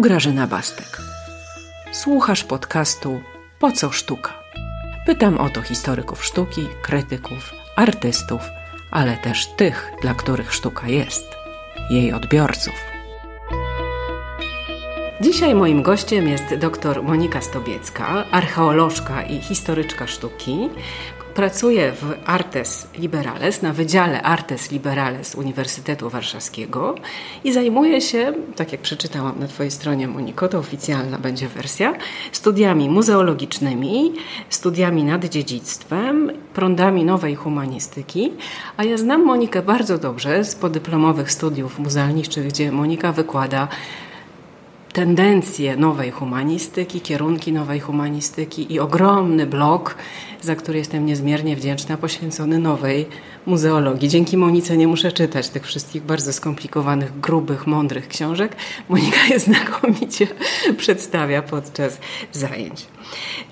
Tu Grażyna Bastek. Słuchasz podcastu Po co sztuka? Pytam o to historyków sztuki, krytyków, artystów, ale też tych, dla których sztuka jest, jej odbiorców. Dzisiaj moim gościem jest dr Monika Stobiecka, archeolożka i historyczka sztuki, Pracuję w Artes Liberales, na Wydziale Artes Liberales Uniwersytetu Warszawskiego i zajmuję się, tak jak przeczytałam na Twojej stronie, Moniko, to oficjalna będzie wersja, studiami muzeologicznymi, studiami nad dziedzictwem, prądami nowej humanistyki, a ja znam Monikę bardzo dobrze z podyplomowych studiów muzealniczych, gdzie Monika wykłada tendencje nowej humanistyki, kierunki nowej humanistyki i ogromny blok, za który jestem niezmiernie wdzięczna, poświęcony nowej muzeologii. Dzięki Monice nie muszę czytać tych wszystkich bardzo skomplikowanych, grubych, mądrych książek. Monika je znakomicie przedstawia podczas zajęć.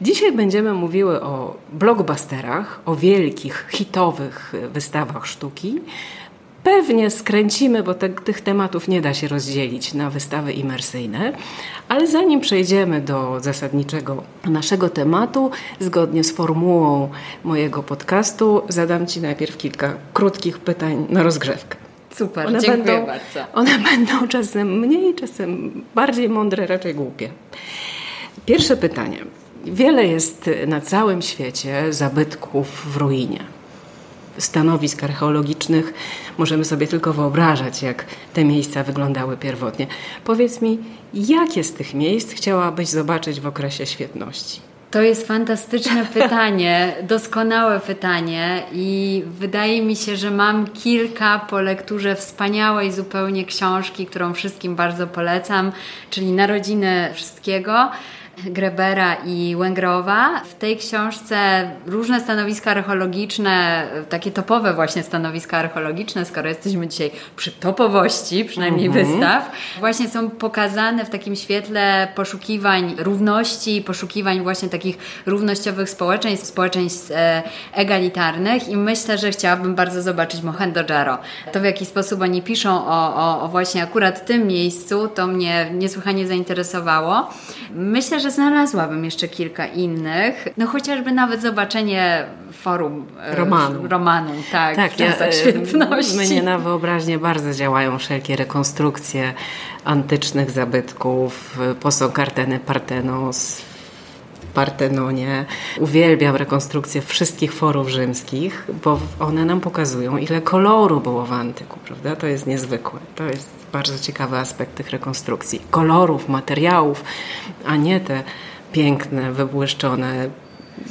Dzisiaj będziemy mówiły o blockbusterach, o wielkich, hitowych wystawach sztuki, Pewnie skręcimy, bo te, tych tematów nie da się rozdzielić na wystawy imersyjne, ale zanim przejdziemy do zasadniczego naszego tematu, zgodnie z formułą mojego podcastu, zadam Ci najpierw kilka krótkich pytań na rozgrzewkę. Super, one dziękuję będą, bardzo. One będą czasem mniej, czasem bardziej mądre, raczej głupie. Pierwsze pytanie. Wiele jest na całym świecie zabytków w ruinie stanowisk archeologicznych możemy sobie tylko wyobrażać, jak te miejsca wyglądały pierwotnie. Powiedz mi, jakie z tych miejsc chciałabyś zobaczyć w okresie świetności? To jest fantastyczne pytanie, doskonałe pytanie i wydaje mi się, że mam kilka po lekturze wspaniałej zupełnie książki, którą wszystkim bardzo polecam, czyli Narodziny Wszystkiego. Grebera i Łęgrowa. W tej książce różne stanowiska archeologiczne, takie topowe właśnie stanowiska archeologiczne, skoro jesteśmy dzisiaj przy topowości, przynajmniej mhm. wystaw, właśnie są pokazane w takim świetle poszukiwań równości, poszukiwań właśnie takich równościowych społeczeństw, społeczeństw e, egalitarnych i myślę, że chciałabym bardzo zobaczyć Mohenjo-Daro. To w jaki sposób oni piszą o, o, o właśnie akurat tym miejscu, to mnie niesłychanie zainteresowało. Myślę, że że znalazłabym jeszcze kilka innych. No chociażby nawet zobaczenie forum e, romanu. romanu tak, tak w ja, e, świetności. Mnie na wyobraźnię bardzo działają wszelkie rekonstrukcje antycznych zabytków, posąg Arteny Partenos, Partenonie. Uwielbiam rekonstrukcję wszystkich forów rzymskich, bo one nam pokazują, ile koloru było w antyku, prawda? To jest niezwykłe. To jest bardzo ciekawy aspekt tych rekonstrukcji. Kolorów, materiałów, a nie te piękne, wybłyszczone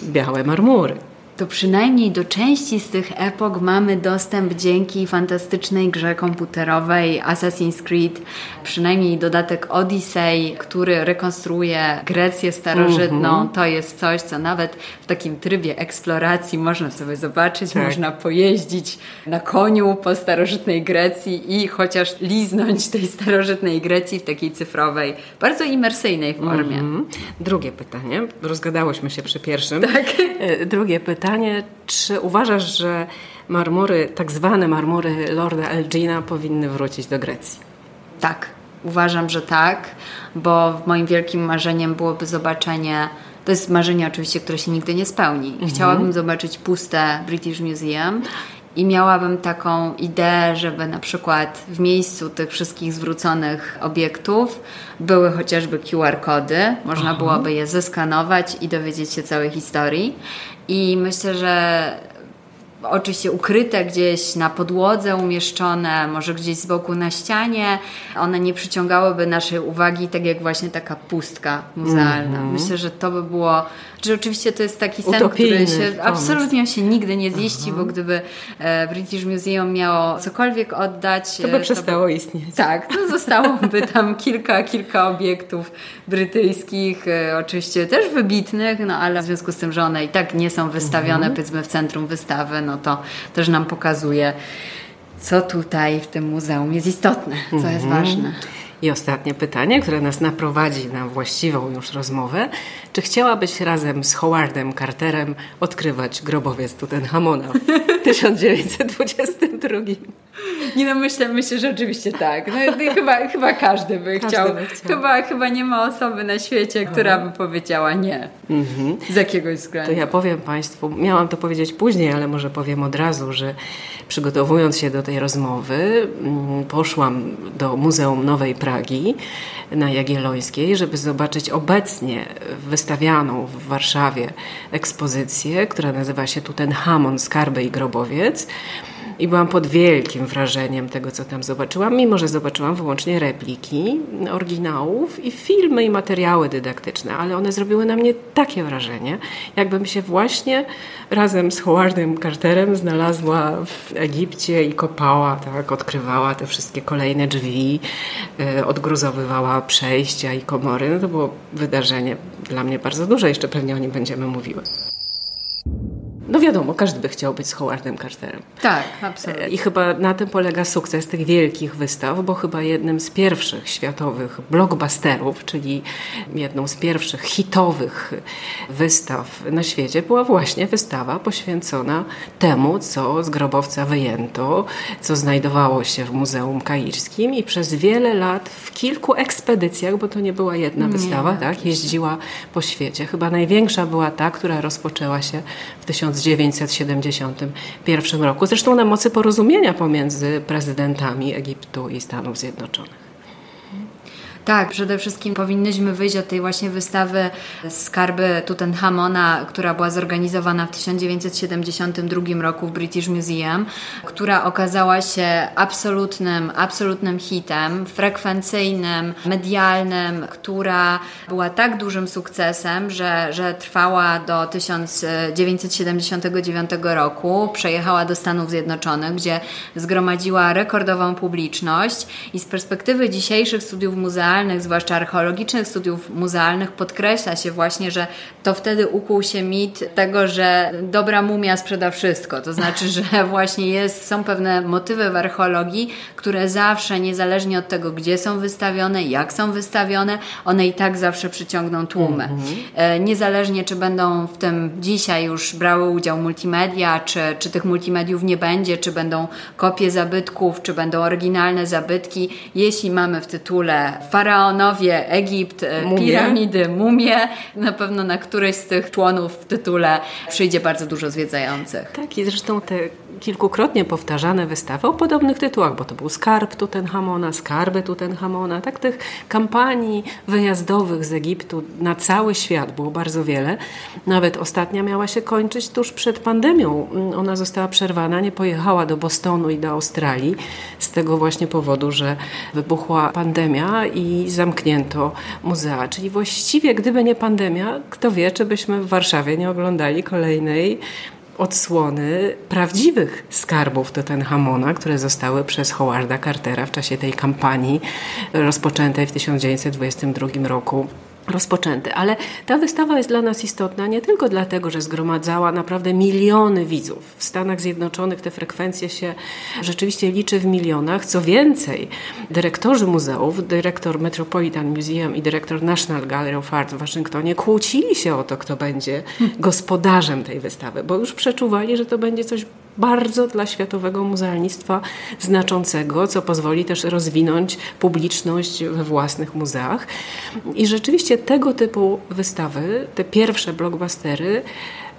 białe marmury to przynajmniej do części z tych epok mamy dostęp dzięki fantastycznej grze komputerowej Assassin's Creed, przynajmniej dodatek Odyssey, który rekonstruuje Grecję starożytną. Mm -hmm. To jest coś, co nawet w takim trybie eksploracji można sobie zobaczyć, tak. można pojeździć na koniu po starożytnej Grecji i chociaż liznąć tej starożytnej Grecji w takiej cyfrowej, bardzo imersyjnej formie. Mm -hmm. Drugie pytanie, rozgadałyśmy się przy pierwszym. Tak. E, drugie pytanie pytanie, czy uważasz, że marmury, tak zwane marmury Lorda Elgina powinny wrócić do Grecji? Tak, uważam, że tak, bo moim wielkim marzeniem byłoby zobaczenie to jest marzenie oczywiście, które się nigdy nie spełni. Mhm. Chciałabym zobaczyć puste British Museum i miałabym taką ideę, żeby na przykład w miejscu tych wszystkich zwróconych obiektów były chociażby QR-kody, można Aha. byłoby je zeskanować i dowiedzieć się całej historii. I myślę, że oczywiście ukryte gdzieś na podłodze, umieszczone, może gdzieś z boku na ścianie, one nie przyciągałyby naszej uwagi, tak jak właśnie taka pustka muzealna. Mm -hmm. Myślę, że to by było że oczywiście to jest taki sen, który się pomysł. absolutnie się nigdy nie ziści, Aha. bo gdyby e, British Museum miało cokolwiek oddać... To by e, przestało to by, istnieć. Tak, to zostałoby tam kilka, kilka obiektów brytyjskich, e, oczywiście też wybitnych, no ale w związku z tym, że one i tak nie są wystawione mhm. powiedzmy w centrum wystawy, no to też nam pokazuje co tutaj w tym muzeum jest istotne, co mhm. jest ważne. I ostatnie pytanie, które nas naprowadzi na właściwą już rozmowę. Czy chciałabyś razem z Howardem Carterem odkrywać grobowiec Tutenchamona w 1922. Nie no, myślę, myślę, że oczywiście tak. No, chyba, chyba każdy by każdy chciał. By chciał. Chyba, chyba nie ma osoby na świecie, która by powiedziała nie. Mhm. Z jakiegoś względu. To ja powiem Państwu, miałam to powiedzieć później, ale może powiem od razu, że przygotowując się do tej rozmowy, mm, poszłam do Muzeum Nowej Pragi na Jagiellońskiej, żeby zobaczyć obecnie wystawianą w Warszawie ekspozycję, która nazywa się Tutenhamon, Skarby i Grobowiec. I byłam pod wielkim wrażeniem tego, co tam zobaczyłam, mimo że zobaczyłam wyłącznie repliki oryginałów i filmy i materiały dydaktyczne, ale one zrobiły na mnie takie wrażenie, jakbym się właśnie razem z Howardem Carterem znalazła w Egipcie i kopała, tak, odkrywała te wszystkie kolejne drzwi, yy, odgruzowywała przejścia i komory. No to było wydarzenie dla mnie bardzo duże, jeszcze pewnie o nim będziemy mówiły. No wiadomo, każdy by chciał być z Howardem Carterem. Tak, absolutnie. I chyba na tym polega sukces tych wielkich wystaw, bo chyba jednym z pierwszych światowych blockbusterów, czyli jedną z pierwszych hitowych wystaw na świecie była właśnie wystawa poświęcona temu, co z grobowca wyjęto, co znajdowało się w Muzeum Kairskim i przez wiele lat w kilku ekspedycjach, bo to nie była jedna wystawa, nie, tak, jeździła po świecie. Chyba największa była ta, która rozpoczęła się w 1900 1971 roku, zresztą na mocy porozumienia pomiędzy prezydentami Egiptu i Stanów Zjednoczonych. Tak, przede wszystkim powinnyśmy wyjść od tej właśnie wystawy Skarby Tutenchamona, która była zorganizowana w 1972 roku w British Museum, która okazała się absolutnym, absolutnym hitem, frekwencyjnym, medialnym, która była tak dużym sukcesem, że, że trwała do 1979 roku, przejechała do Stanów Zjednoczonych, gdzie zgromadziła rekordową publiczność i z perspektywy dzisiejszych studiów muzealnych muzealnych, zwłaszcza archeologicznych studiów muzealnych, podkreśla się właśnie, że to wtedy ukuł się mit tego, że dobra mumia sprzeda wszystko. To znaczy, że właśnie jest, są pewne motywy w archeologii, które zawsze, niezależnie od tego, gdzie są wystawione, jak są wystawione, one i tak zawsze przyciągną tłumy. Mm -hmm. Niezależnie, czy będą w tym dzisiaj już brały udział multimedia, czy, czy tych multimediów nie będzie, czy będą kopie zabytków, czy będą oryginalne zabytki. Jeśli mamy w tytule faraonowie, Egipt, e, mumie. piramidy, mumie. Na pewno na któreś z tych członów w tytule przyjdzie bardzo dużo zwiedzających. Tak i zresztą te kilkukrotnie powtarzane wystawy o podobnych tytułach, bo to był skarb Tutenchamona, skarby Tutenchamona, tak tych kampanii wyjazdowych z Egiptu na cały świat było bardzo wiele. Nawet ostatnia miała się kończyć tuż przed pandemią. Ona została przerwana, nie pojechała do Bostonu i do Australii z tego właśnie powodu, że wybuchła pandemia i zamknięto muzea. Czyli właściwie gdyby nie pandemia, kto wie, czy byśmy w Warszawie nie oglądali kolejnej odsłony prawdziwych skarbów Tutenhamona, które zostały przez Howarda Cartera w czasie tej kampanii rozpoczętej w 1922 roku rozpoczęty. Ale ta wystawa jest dla nas istotna nie tylko dlatego, że zgromadzała naprawdę miliony widzów. W Stanach Zjednoczonych te frekwencje się rzeczywiście liczy w milionach. Co więcej, dyrektorzy muzeów, dyrektor Metropolitan Museum i dyrektor National Gallery of Art w Waszyngtonie kłócili się o to, kto będzie gospodarzem tej wystawy, bo już przeczuwali, że to będzie coś bardzo dla światowego muzealnictwa znaczącego, co pozwoli też rozwinąć publiczność we własnych muzeach. I rzeczywiście tego typu wystawy, te pierwsze blockbustery,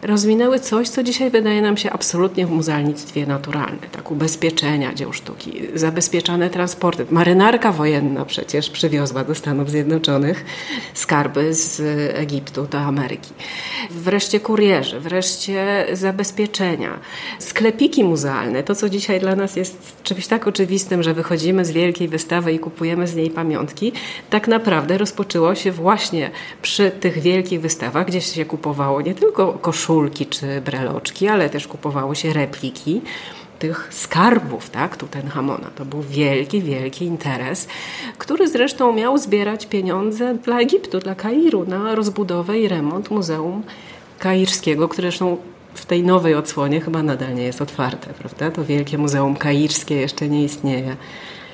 rozwinęły coś, co dzisiaj wydaje nam się absolutnie w muzealnictwie naturalne. Tak, ubezpieczenia dzieł sztuki, zabezpieczane transporty. Marynarka wojenna przecież przywiozła do Stanów Zjednoczonych skarby z Egiptu do Ameryki. Wreszcie kurierzy, wreszcie zabezpieczenia, sklepiki muzealne. To, co dzisiaj dla nas jest czymś tak oczywistym, że wychodzimy z wielkiej wystawy i kupujemy z niej pamiątki, tak naprawdę rozpoczęło się właśnie przy tych wielkich wystawach, gdzie się kupowało nie tylko koszulki, koszulki czy breloczki, ale też kupowało się repliki tych skarbów, tak, Tutenhamona. To był wielki, wielki interes, który zresztą miał zbierać pieniądze dla Egiptu, dla Kairu na rozbudowę i remont Muzeum Kairskiego, które zresztą w tej nowej odsłonie chyba nadal nie jest otwarte, prawda? To wielkie Muzeum Kairskie jeszcze nie istnieje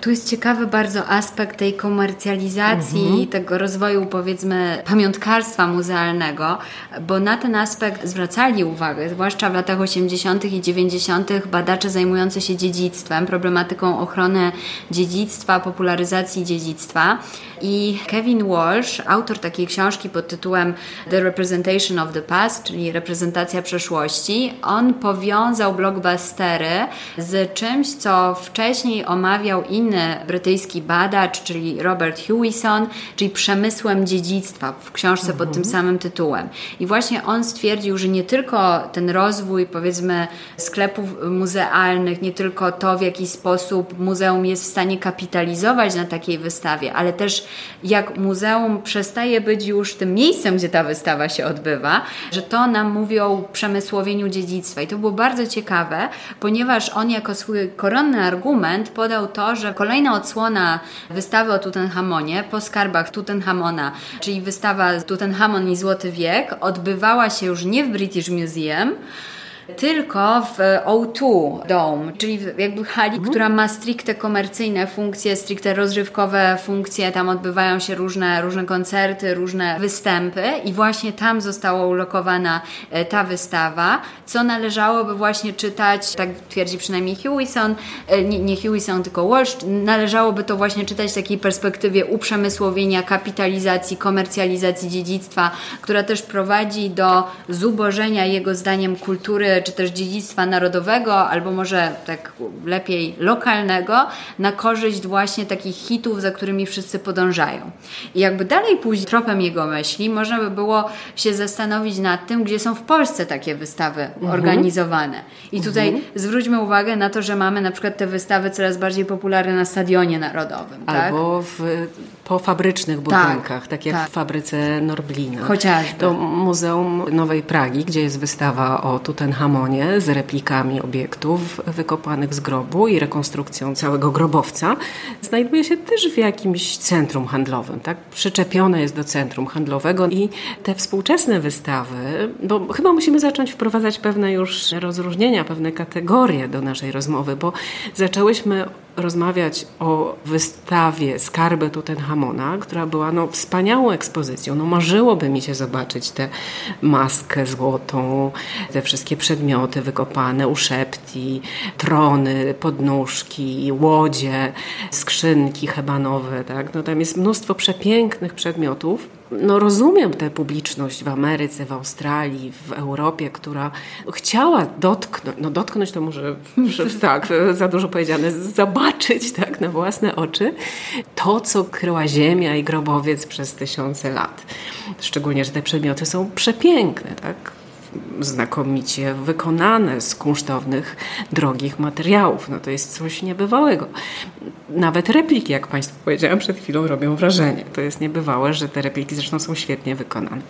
Tu jest ciekawy bardzo aspekt tej komercjalizacji, mhm. tego rozwoju powiedzmy pamiątkarstwa muzealnego, bo na ten aspekt zwracali uwagę, zwłaszcza w latach 80. i 90. badacze zajmujący się dziedzictwem, problematyką ochrony dziedzictwa, popularyzacji dziedzictwa. I Kevin Walsh, autor takiej książki pod tytułem The Representation of the Past, czyli reprezentacja przeszłości, on powiązał blockbustery z czymś, co wcześniej omawiał inny brytyjski badacz, czyli Robert Hewison, czyli przemysłem dziedzictwa w książce pod tym mhm. samym tytułem. I właśnie on stwierdził, że nie tylko ten rozwój, powiedzmy, sklepów muzealnych, nie tylko to, w jaki sposób muzeum jest w stanie kapitalizować na takiej wystawie, ale też jak muzeum przestaje być już tym miejscem, gdzie ta wystawa się odbywa, że to nam mówi o przemysłowieniu dziedzictwa. I to było bardzo ciekawe, ponieważ on jako swój koronny argument podał to, że kolejna odsłona wystawy o Tutenhamonie po skarbach Tutenhamona, czyli wystawa Tutenhamon i Złoty Wiek, odbywała się już nie w British Museum, tylko w O2 Dome, czyli jakby hali, mhm. która ma stricte komercyjne funkcje, stricte rozrywkowe funkcje, tam odbywają się różne, różne koncerty, różne występy i właśnie tam została ulokowana e, ta wystawa, co należałoby właśnie czytać, tak twierdzi przynajmniej Hewison, e, nie, nie Hewison, tylko Walsh, należałoby to właśnie czytać w takiej perspektywie uprzemysłowienia, kapitalizacji, komercjalizacji dziedzictwa, która też prowadzi do zubożenia jego zdaniem kultury czy też dziedzictwa narodowego, albo może tak lepiej lokalnego, na korzyść właśnie takich hitów, za którymi wszyscy podążają. I jakby dalej pójść tropem jego myśli, można by było się zastanowić nad tym, gdzie są w Polsce takie wystawy mhm. organizowane. I tutaj mhm. zwróćmy uwagę na to, że mamy na przykład te wystawy coraz bardziej popularne na Stadionie Narodowym. Albo tak? w, po fabrycznych budynkach, tak, tak jak tak. w fabryce Norblina. Chociażby. To Muzeum Nowej Pragi, gdzie jest wystawa o Tutenhamonie Hamonie z replikami obiektów wykopanych z grobu i rekonstrukcją całego grobowca, znajduje się też w jakimś centrum handlowym. Tak? Przyczepione jest do centrum handlowego i te współczesne wystawy, bo chyba musimy zacząć wprowadzać pewne już rozróżnienia, pewne kategorie do naszej rozmowy, bo zaczęłyśmy rozmawiać o wystawie Skarby Tutenhamona, która była no, wspaniałą ekspozycją. No, marzyłoby mi się zobaczyć tę maskę złotą, te wszystkie przedmioty wykopane, uszepti, trony, podnóżki, łodzie, skrzynki hebanowe. Tak? No, tam jest mnóstwo przepięknych przedmiotów no rozumiem tę publiczność w Ameryce, w Australii, w Europie, która chciała dotknąć, no dotknąć to może tak, za dużo powiedziane, zobaczyć tak na własne oczy to, co kryła ziemia i grobowiec przez tysiące lat. Szczególnie, że te przedmioty są przepiękne, tak? Znakomicie wykonane z kunsztownych, drogich materiałów. No to jest coś niebywałego. Nawet repliki, jak Państwu powiedziałam przed chwilą, robią wrażenie. To jest niebywałe, że te repliki zresztą są świetnie wykonane.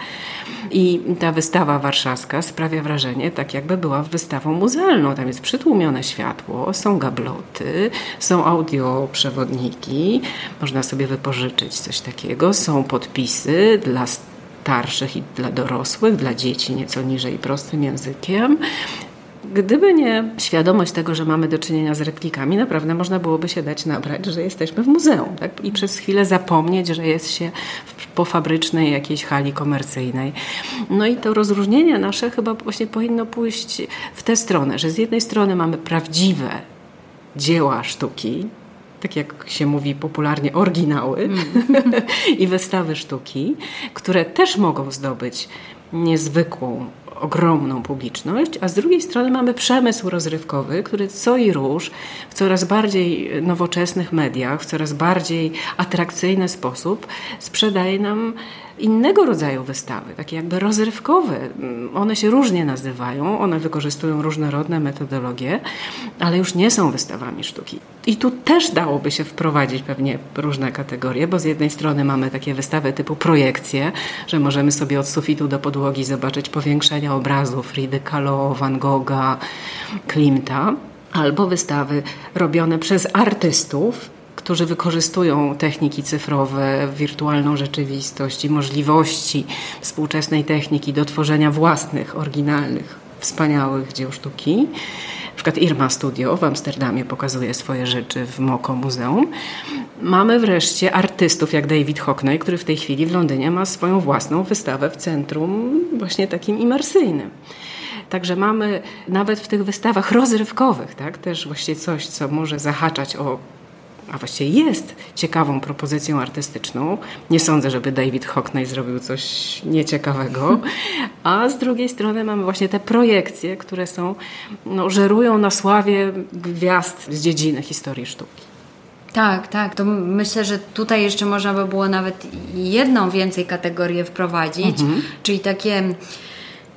I ta wystawa warszawska sprawia wrażenie, tak jakby była wystawą muzealną. Tam jest przytłumione światło, są gabloty, są audioprzewodniki, można sobie wypożyczyć coś takiego, są podpisy dla starszych i dla dorosłych, dla dzieci nieco niżej prostym językiem. Gdyby nie świadomość tego, że mamy do czynienia z replikami, naprawdę można byłoby się dać nabrać, że jesteśmy w muzeum tak? i przez chwilę zapomnieć, że jest się w pofabrycznej jakiejś hali komercyjnej. No i to rozróżnienie nasze chyba właśnie powinno pójść w tę stronę, że z jednej strony mamy prawdziwe dzieła sztuki, tak jak się mówi popularnie, oryginały mm. i wystawy sztuki, które też mogą zdobyć niezwykłą ogromną publiczność, a z drugiej strony mamy przemysł rozrywkowy, który co i róż w coraz bardziej nowoczesnych mediach, w coraz bardziej atrakcyjny sposób sprzedaje nam innego rodzaju wystawy, takie jakby rozrywkowe. One się różnie nazywają, one wykorzystują różnorodne metodologie, ale już nie są wystawami sztuki. I tu też dałoby się wprowadzić pewnie różne kategorie, bo z jednej strony mamy takie wystawy typu projekcje, że możemy sobie od sufitu do podłogi zobaczyć powiększenia obrazów Fridy Kahlo, Van Gogha, Klimta, albo wystawy robione przez artystów, którzy wykorzystują techniki cyfrowe, wirtualną rzeczywistość i możliwości współczesnej techniki do tworzenia własnych, oryginalnych, wspaniałych dzieł sztuki. Na przykład Irma Studio w Amsterdamie pokazuje swoje rzeczy w Moko Muzeum. Mamy wreszcie artystów jak David Hockney, który w tej chwili w Londynie ma swoją własną wystawę w centrum właśnie takim imersyjnym. Także mamy nawet w tych wystawach rozrywkowych tak, też właśnie coś, co może zahaczać o a właściwie jest ciekawą propozycją artystyczną. Nie sądzę, żeby David Hockney zrobił coś nieciekawego. A z drugiej strony mamy właśnie te projekcje, które są, no, żerują na sławie gwiazd z dziedziny historii sztuki. Tak, tak. To myślę, że tutaj jeszcze można by było nawet jedną więcej kategorię wprowadzić, mhm. czyli takie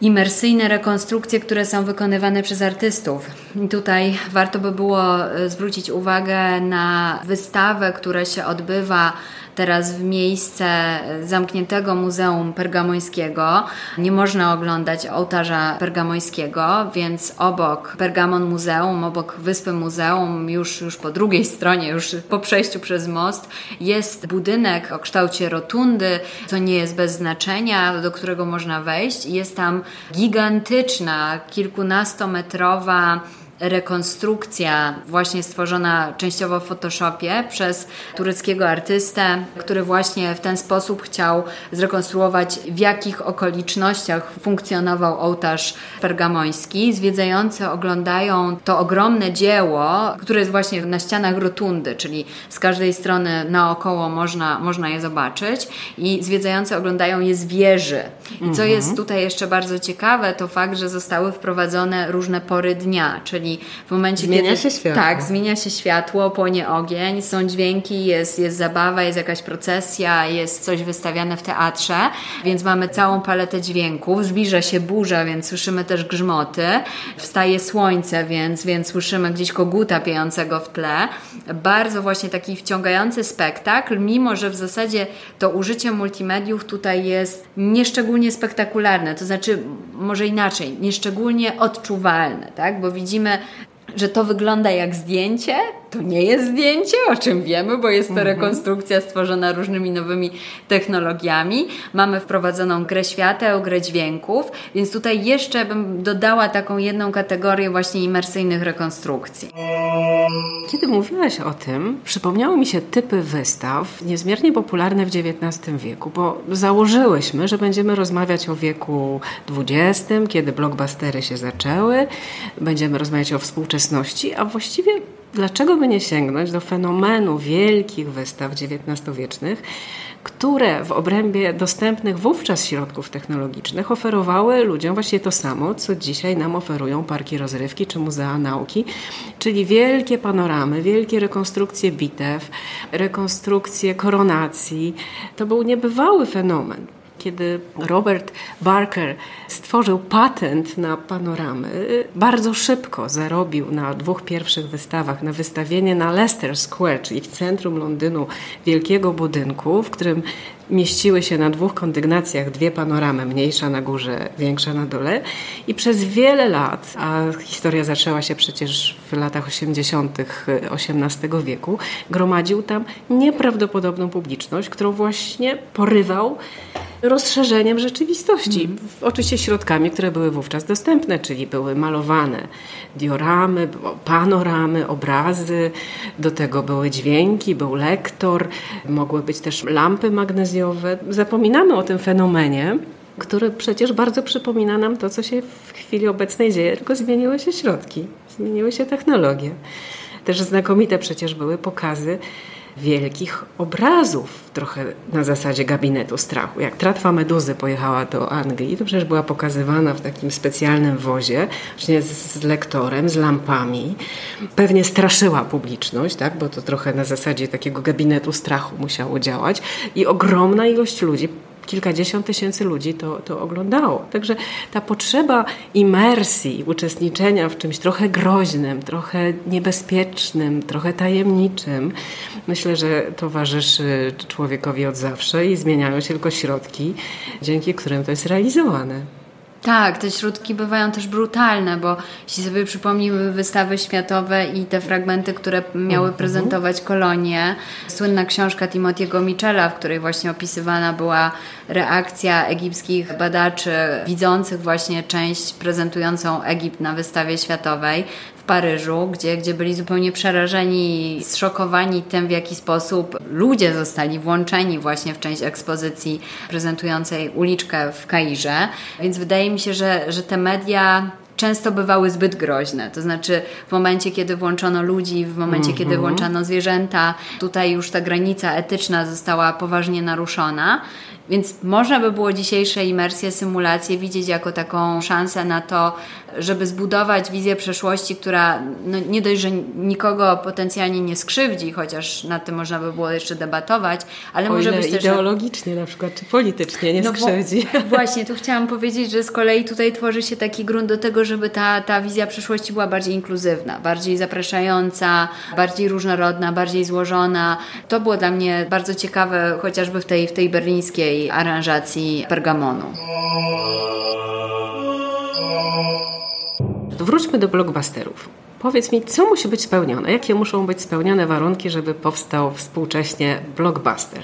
imersyjne rekonstrukcje, które są wykonywane przez artystów. I tutaj warto by było e, zwrócić uwagę na wystawę, która się odbywa teraz w miejsce zamkniętego Muzeum Pergamońskiego. Nie można oglądać ołtarza pergamońskiego, więc obok Pergamon Muzeum, obok Wyspy Muzeum, już, już po drugiej stronie, już po przejściu przez most, jest budynek o kształcie rotundy, co nie jest bez znaczenia, do którego można wejść. Jest tam gigantyczna, kilkunastometrowa rekonstrukcja właśnie stworzona częściowo w Photoshopie przez tureckiego artystę, który właśnie w ten sposób chciał zrekonstruować w jakich okolicznościach funkcjonował ołtarz pergamoński. Zwiedzający oglądają to ogromne dzieło, które jest właśnie na ścianach rotundy, czyli z każdej strony naokoło można, można je zobaczyć i zwiedzający oglądają je z wieży. I co mhm. jest tutaj jeszcze bardzo ciekawe, to fakt, że zostały wprowadzone różne pory dnia, czyli czyli w momencie, zmienia kiedy... się światło. Tak, zmienia się światło, płonie ogień, są dźwięki, jest, jest zabawa, jest jakaś procesja, jest coś wystawiane w teatrze, więc mamy całą paletę dźwięków, zbliża się burza, więc słyszymy też grzmoty, wstaje słońce, więc, więc słyszymy gdzieś koguta piejącego w tle. Bardzo właśnie taki wciągający spektakl, mimo że w zasadzie to użycie multimediów tutaj jest nieszczególnie spektakularne, to znaczy może inaczej, nieszczególnie odczuwalne, tak? bo widzimy że to wygląda jak zdjęcie, to nie jest zdjęcie, o czym wiemy, bo jest to mhm. rekonstrukcja stworzona różnymi nowymi technologiami. Mamy wprowadzoną grę świateł, grę dźwięków, więc tutaj jeszcze bym dodała taką jedną kategorię właśnie imersyjnych rekonstrukcji. Kiedy mówiłaś o tym, przypomniały mi się typy wystaw niezmiernie popularne w XIX wieku, bo założyłyśmy, że będziemy rozmawiać o wieku XX, kiedy blockbustery się zaczęły, będziemy rozmawiać o współczesności, a właściwie dlaczego by nie sięgnąć do fenomenu wielkich wystaw XIX-wiecznych, które w obrębie dostępnych wówczas środków technologicznych oferowały ludziom właśnie to samo, co dzisiaj nam oferują parki rozrywki czy muzea nauki, czyli wielkie panoramy, wielkie rekonstrukcje bitew, rekonstrukcje koronacji. To był niebywały fenomen kiedy Robert Barker stworzył patent na panoramy, bardzo szybko zarobił na dwóch pierwszych wystawach, na wystawienie na Leicester Square, czyli w centrum Londynu, wielkiego budynku, w którym mieściły się na dwóch kondygnacjach dwie panoramy, mniejsza na górze, większa na dole. I przez wiele lat, a historia zaczęła się przecież w latach 80. XVIII wieku, gromadził tam nieprawdopodobną publiczność, którą właśnie porywał rozszerzeniem rzeczywistości. Mm. Oczywiście środkami, które były wówczas dostępne, czyli były malowane dioramy, panoramy, obrazy, do tego były dźwięki, był lektor, mogły być też lampy magnezjowe. Zapominamy o tym fenomenie, który przecież bardzo przypomina nam to, co się w chwili obecnej dzieje, tylko zmieniły się środki, zmieniły się technologie. Też znakomite przecież były pokazy wielkich obrazów, trochę na zasadzie gabinetu strachu. Jak tratwa meduzy pojechała do Anglii, to przecież była pokazywana w takim specjalnym wozie, właśnie z lektorem, z lampami. Pewnie straszyła publiczność, tak? bo to trochę na zasadzie takiego gabinetu strachu musiało działać. I ogromna ilość ludzi kilkadziesiąt tysięcy ludzi to, to oglądało. Także ta potrzeba imersji, uczestniczenia w czymś trochę groźnym, trochę niebezpiecznym, trochę tajemniczym, myślę, że towarzyszy człowiekowi od zawsze i zmieniają się tylko środki, dzięki którym to jest realizowane. Tak, te środki bywają też brutalne, bo jeśli sobie przypomnimy wystawy światowe i te fragmenty, które miały mhm. prezentować kolonie, słynna książka Timothy'ego Michela, w której właśnie opisywana była reakcja egipskich badaczy widzących właśnie część prezentującą Egipt na wystawie światowej Paryżu, gdzie, gdzie byli zupełnie przerażeni, zszokowani tym, w jaki sposób ludzie zostali włączeni właśnie w część ekspozycji prezentującej uliczkę w Kairze. Więc wydaje mi się, że, że te media często bywały zbyt groźne. To znaczy w momencie, kiedy włączono ludzi, w momencie, kiedy mhm. włączano zwierzęta, tutaj już ta granica etyczna została poważnie naruszona. Więc można by było dzisiejsze imersje, symulacje widzieć jako taką szansę na to, żeby zbudować wizję przeszłości, która no, nie dość, że nikogo potencjalnie nie skrzywdzi, chociaż nad tym można by było jeszcze debatować, ale o może być też... ideologicznie na przykład, czy politycznie nie no skrzywdzi. Bo, właśnie, tu chciałam powiedzieć, że z kolei tutaj tworzy się taki grunt do tego, żeby ta, ta wizja przyszłości była bardziej inkluzywna, bardziej zapraszająca, bardziej różnorodna, bardziej złożona. To było dla mnie bardzo ciekawe, chociażby w tej, w tej berlińskiej aranżacji Pergamonu. Wróćmy do blockbusterów. Powiedz mi, co musi być spełnione? Jakie muszą być spełnione warunki, żeby powstał współcześnie blockbuster?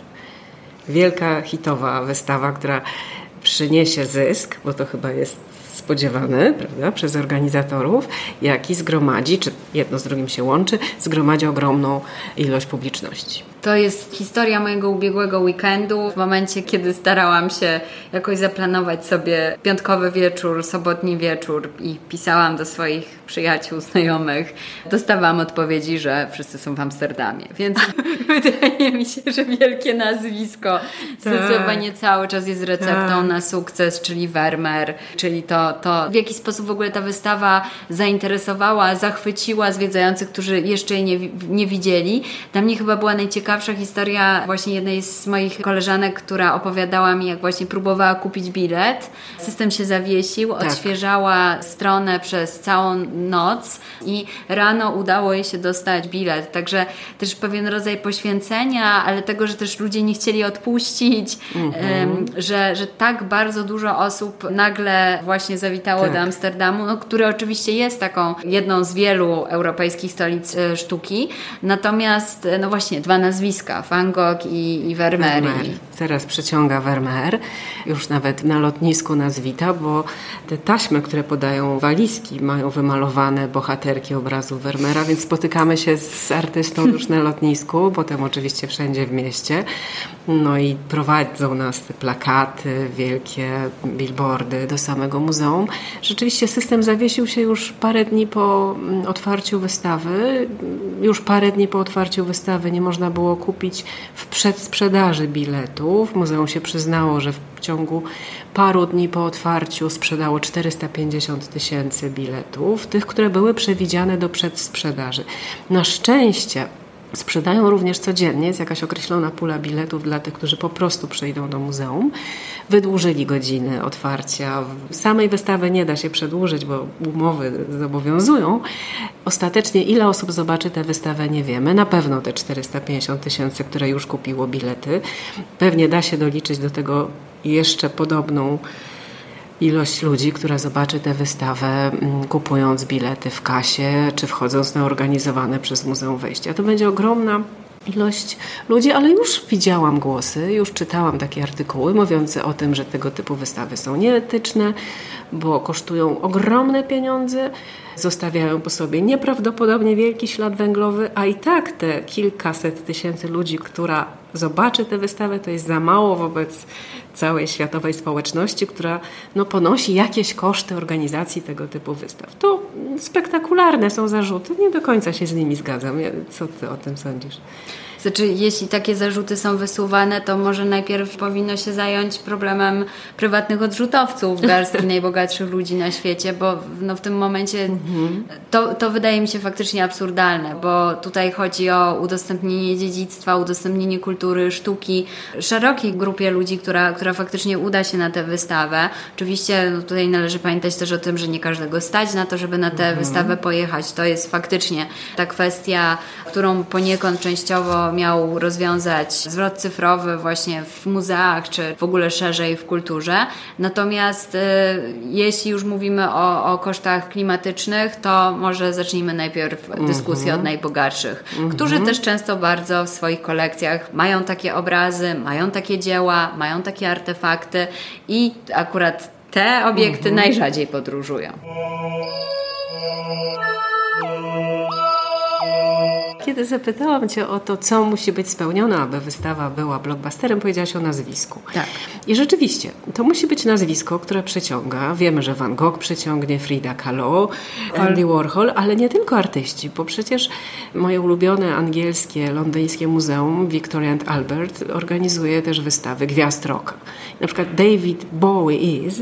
Wielka hitowa wystawa, która przyniesie zysk, bo to chyba jest spodziewany prawda, przez organizatorów, jak i zgromadzi, czy jedno z drugim się łączy, zgromadzi ogromną ilość publiczności. To jest historia mojego ubiegłego weekendu. W momencie, kiedy starałam się jakoś zaplanować sobie piątkowy wieczór, sobotni wieczór i pisałam do swoich przyjaciół, znajomych, dostawałam odpowiedzi, że wszyscy są w Amsterdamie. Więc wydaje mi się, że wielkie nazwisko zdecydowanie tak. cały czas jest receptą tak. na sukces, czyli Vermeer, czyli to, to, w jaki sposób w ogóle ta wystawa zainteresowała, zachwyciła zwiedzających, którzy jeszcze jej nie, nie widzieli. Dla mnie chyba była najciekawsza najciekawsza historia właśnie jednej z moich koleżanek, która opowiadała mi, jak właśnie próbowała kupić bilet. System się zawiesił, tak. odświeżała stronę przez całą noc i rano udało jej się dostać bilet. Także też pewien rodzaj poświęcenia, ale tego, że też ludzie nie chcieli odpuścić, mhm. że, że tak bardzo dużo osób nagle właśnie zawitało tak. do Amsterdamu, no, który oczywiście jest taką jedną z wielu europejskich stolic e, sztuki. Natomiast, no właśnie, dwa nazwiska nazwiska, Van Gogh i, i Vermeer. Vermeer. Teraz przeciąga Vermeer, już nawet na lotnisku nas wita, bo te taśmy, które podają walizki, mają wymalowane bohaterki obrazu Vermeera, więc spotykamy się z artystą już na lotnisku, potem oczywiście wszędzie w mieście. No i prowadzą nas te plakaty, wielkie billboardy do samego muzeum. Rzeczywiście system zawiesił się już parę dni po otwarciu wystawy. Już parę dni po otwarciu wystawy nie można było kupić w przedsprzedaży biletów. Muzeum się przyznało, że w ciągu paru dni po otwarciu sprzedało 450 tysięcy biletów, tych, które były przewidziane do przedsprzedaży. Na szczęście Sprzedają również codziennie, jest jakaś określona pula biletów dla tych, którzy po prostu przyjdą do muzeum. Wydłużyli godziny otwarcia. Samej wystawy nie da się przedłużyć, bo umowy zobowiązują. Ostatecznie ile osób zobaczy tę wystawę nie wiemy. Na pewno te 450 tysięcy, które już kupiło bilety. Pewnie da się doliczyć do tego jeszcze podobną ilość ludzi, która zobaczy tę wystawę mm, kupując bilety w kasie, czy wchodząc na organizowane przez muzeum wejścia. To będzie ogromna ilość ludzi, ale już widziałam głosy, już czytałam takie artykuły mówiące o tym, że tego typu wystawy są nieetyczne, bo kosztują ogromne pieniądze, zostawiają po sobie nieprawdopodobnie wielki ślad węglowy, a i tak te kilkaset tysięcy ludzi, która zobaczy tę wystawę, to jest za mało wobec całej światowej społeczności, która no, ponosi jakieś koszty organizacji tego typu wystaw. To spektakularne są zarzuty, nie do końca się z nimi zgadzam. Co ty o tym sądzisz? Znaczy, jeśli takie zarzuty są wysuwane, to może najpierw powinno się zająć problemem prywatnych odrzutowców, garstki najbogatszych ludzi na świecie, bo no, w tym momencie to, to wydaje mi się faktycznie absurdalne, bo tutaj chodzi o udostępnienie dziedzictwa, udostępnienie kultury, sztuki szerokiej grupie ludzi, która, która faktycznie uda się na tę wystawę. Oczywiście no, tutaj należy pamiętać też o tym, że nie każdego stać na to, żeby na tę mhm. wystawę pojechać. To jest faktycznie ta kwestia, którą poniekąd częściowo miał rozwiązać zwrot cyfrowy właśnie w muzeach, czy w ogóle szerzej w kulturze. Natomiast y, jeśli już mówimy o, o kosztach klimatycznych, to może zacznijmy najpierw dyskusję mm -hmm. od najbogatszych, mm -hmm. którzy też często bardzo w swoich kolekcjach mają takie obrazy, mają takie dzieła, mają takie artefakty i akurat te obiekty mm -hmm. najrzadziej podróżują. Kiedy zapytałam Cię o to, co musi być spełnione, aby wystawa była blockbusterem, powiedziałaś o nazwisku. Tak. I rzeczywiście, to musi być nazwisko, które przyciąga. Wiemy, że Van Gogh przyciągnie, Frida Kahlo, Andy Warhol, ale nie tylko artyści, bo przecież moje ulubione angielskie, londyńskie muzeum Victoria and Albert organizuje też wystawy gwiazd rocka. Na przykład David Bowie is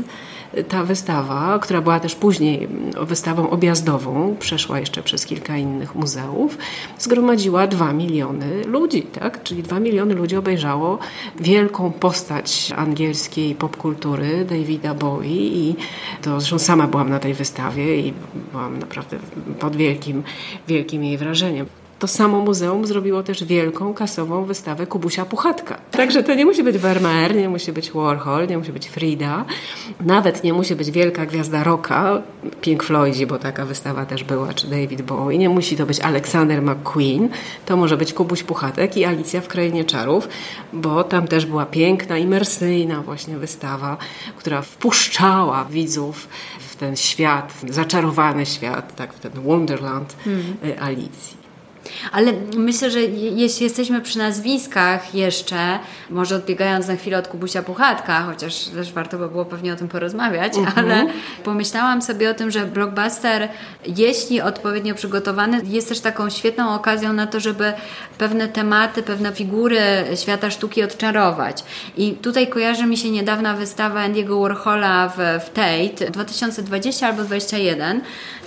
ta wystawa, która była też później wystawą objazdową, przeszła jeszcze przez kilka innych muzeów, zgromadziła dwa miliony ludzi, tak? Czyli dwa miliony ludzi obejrzało wielką postać angielskiej popkultury Davida Bowie i to zresztą sama byłam na tej wystawie i byłam naprawdę pod wielkim, wielkim jej wrażeniem to samo muzeum zrobiło też wielką kasową wystawę Kubusia Puchatka. Także to nie musi być Vermeer, nie musi być Warhol, nie musi być Frida, nawet nie musi być wielka gwiazda rocka, Pink Floydzi, bo taka wystawa też była, czy David Bowie, nie musi to być Alexander McQueen, to może być Kubuś Puchatek i Alicja w Krainie Czarów, bo tam też była piękna, imersyjna właśnie wystawa, która wpuszczała widzów w ten świat, zaczarowany świat, tak, w ten Wonderland hmm. Alicji. Ale myślę, że jeśli jesteśmy przy nazwiskach jeszcze, może odbiegając na chwilę od Kubusia Puchatka, chociaż też warto by było pewnie o tym porozmawiać, uh mhm. -huh. ale pomyślałam sobie o tym, że blockbuster, jeśli odpowiednio przygotowany, jest też taką świetną okazją na to, żeby pewne tematy, pewne figury świata sztuki odczarować. I tutaj kojarzy mi się niedawna wystawa Andy'ego Warhola w, w Tate 2020 albo 2021,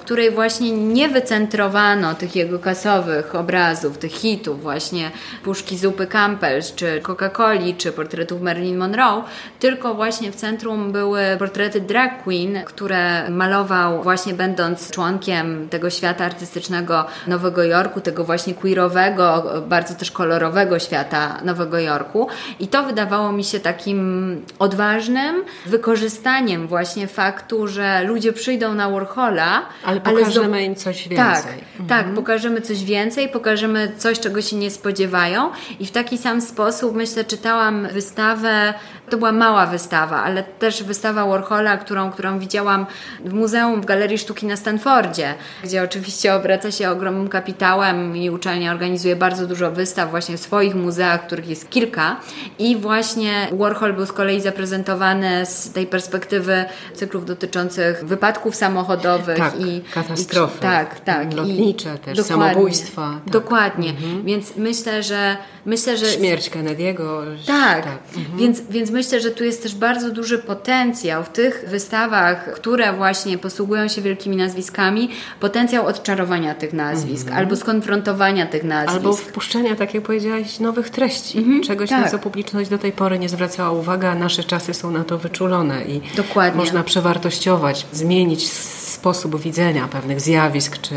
której właśnie nie wycentrowano tych jego kasowych obrazów, tych hitów, właśnie puszki zupy Campbell's, czy Coca-Coli, czy portretów Marilyn Monroe, tylko właśnie w centrum były portrety drag queen, które malował właśnie będąc członkiem tego świata artystycznego Nowego Jorku, tego właśnie queerowego, bardzo też kolorowego świata Nowego Jorku. I to wydawało mi się takim odważnym wykorzystaniem właśnie faktu, że ludzie przyjdą na Warhola, ale pokażemy ale im coś więcej. Tak, mhm. tak, pokażemy coś więcej, pokażemy coś, czego się nie spodziewają. I w taki sam sposób, myślę, czytałam wystawę, to była mała wystawa, ale też wystawa Warhola, którą, którą widziałam w muzeum, w Galerii Sztuki na Stanfordzie, gdzie oczywiście obraca się ogromnym kapitałem i uczelnia organizuje bardzo dużo wystaw właśnie w swoich muzeach, których jest kilka i właśnie Warhol był z kolei zaprezentowany z tej perspektywy cyklów dotyczących wypadków samochodowych tak. i katastrofy. tak, tak. Lotnicze I też, dokładnie, samobójstwa. Tak. Dokładnie. Mhm. Więc myślę, że myślę, że śmierć Kennedy'ego. Tak. tak. Mhm. Więc, więc myślę, że tu jest też bardzo duży potencjał w tych wystawach, które właśnie posługują się wielkimi nazwiskami, potencjał odczarowania tych nazwisk mhm. albo skonfrontowania tych nazwisk. Albo wpuszczenia, tak jak powiedziałaś, nowych treści. Mhm. Czegoś, tak. na co publiczność do tej pory nie zwracała uwagi, a nasze czasy są na to wyczulone i Dokładnie. można przewartościować, zmienić sposób widzenia pewnych zjawisk czy,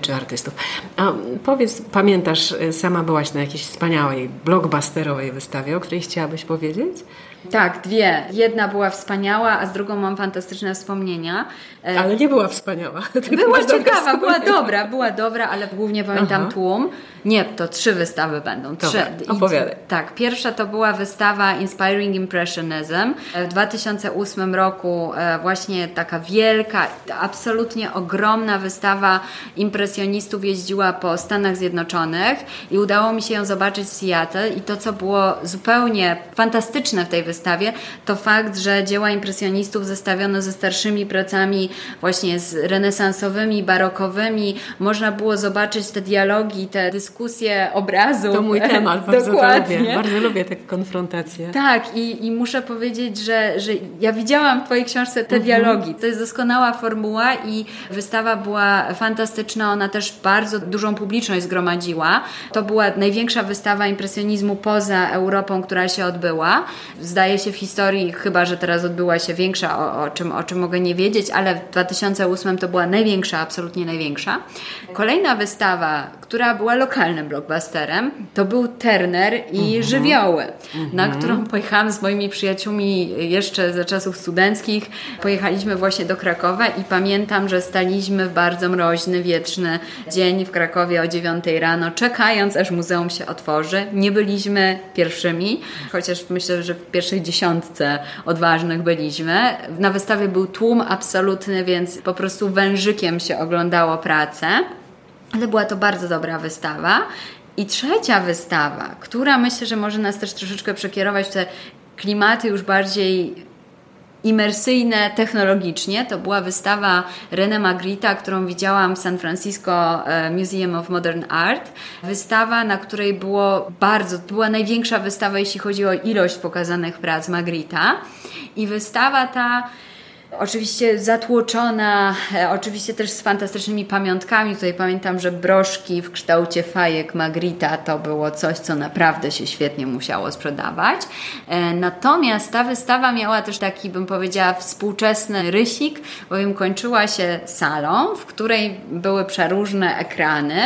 czy artystów. A powiedz, pamiętasz, sama byłaś na jakiejś wspaniałej, blockbusterowej wystawie, o której chciałabyś powiedzieć? Tak, dwie. Jedna była wspaniała, a z drugą mam fantastyczne wspomnienia. E, ale nie była wspaniała. Była ciekawa, była dobra, była dobra, ale głównie pamiętam Aha. tłum. Nie, to trzy wystawy będą. Trzy. Dobra, opowiadaj. I, tak, pierwsza to była wystawa Inspiring Impressionism. W 2008 roku e, właśnie taka wielka, absolutnie ogromna wystawa impresjonistów jeździła po Stanach Zjednoczonych i udało mi się ją zobaczyć w Seattle i to, co było zupełnie fantastyczne w tej wystawie, to fakt, że dzieła impresjonistów zestawiono ze starszymi pracami właśnie z renesansowymi, barokowymi. Można było zobaczyć te dialogi, te dyskusje obrazu. To mój temat, bardzo Dokładnie. lubię. Bardzo lubię te konfrontacje. Tak i, i muszę powiedzieć, że, że ja widziałam w Twojej książce te mhm. dialogi. To jest doskonała formuła i wystawa była fantastyczna. Ona też bardzo dużą publiczność zgromadziła. To była największa wystawa impresjonizmu poza Europą, która się odbyła. Zdaje się w historii, chyba że teraz odbyła się większa, o, o czym, o czym mogę nie wiedzieć, ale w 2008 to była największa, absolutnie największa. Kolejna wystawa, która była lokalnym blockbusterem, to był Turner i mhm. Żywioły, na mhm. którą pojechałam z moimi przyjaciółmi jeszcze za czasów studenckich. Pojechaliśmy właśnie do Krakowa i pamiętam, że staliśmy w bardzo mroźny, wietrzny dzień w Krakowie o 9 rano, czekając aż muzeum się otworzy. Nie byliśmy pierwszymi, chociaż myślę, że w pierwszej dziesiątce odważnych byliśmy. Na wystawie był tłum absolutny, więc po prostu wężykiem się oglądało pracę. Ale była to bardzo dobra wystawa. I trzecia wystawa, która myślę, że może nas też troszeczkę przekierować w te klimaty już bardziej imersyjne technologicznie. To była wystawa René Magritte, którą widziałam w San Francisco e, Museum of Modern Art. Wystawa, na której było bardzo, była największa wystawa, jeśli chodzi o ilość pokazanych prac Magritta. I wystawa ta Oczywiście zatłoczona, e, oczywiście też z fantastycznymi pamiątkami. Tutaj pamiętam, że broszki w kształcie fajek Magrita to było coś, co naprawdę się świetnie musiało sprzedawać. E, natomiast ta wystawa miała też taki, bym powiedziała, współczesny rysik, bowiem kończyła się salą, w której były przeróżne ekrany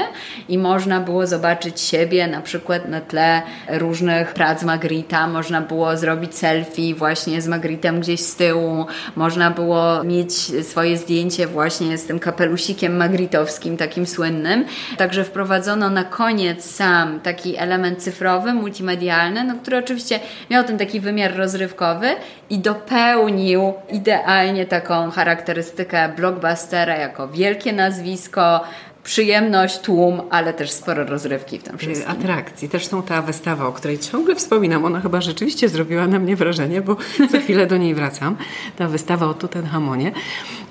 i można było zobaczyć siebie na przykład na tle różnych prac Magrita. Można było zrobić selfie właśnie z Magritem gdzieś z tyłu. Można było mieć swoje zdjęcie właśnie z tym kapelusikiem magritowskim, takim słynnym. Także wprowadzono na koniec sam taki element cyfrowy, multimedialny, no, który oczywiście miał ten taki wymiar rozrywkowy i dopełnił idealnie taką charakterystykę blockbustera jako wielkie nazwisko, przyjemność, tłum, ale też sporo rozrywki w tym wszystkim. Atrakcji. Zresztą ta wystawa, o której ciągle wspominam, ona chyba rzeczywiście zrobiła na mnie wrażenie, bo za chwilę do niej wracam. Ta wystawa o Tutenhamonie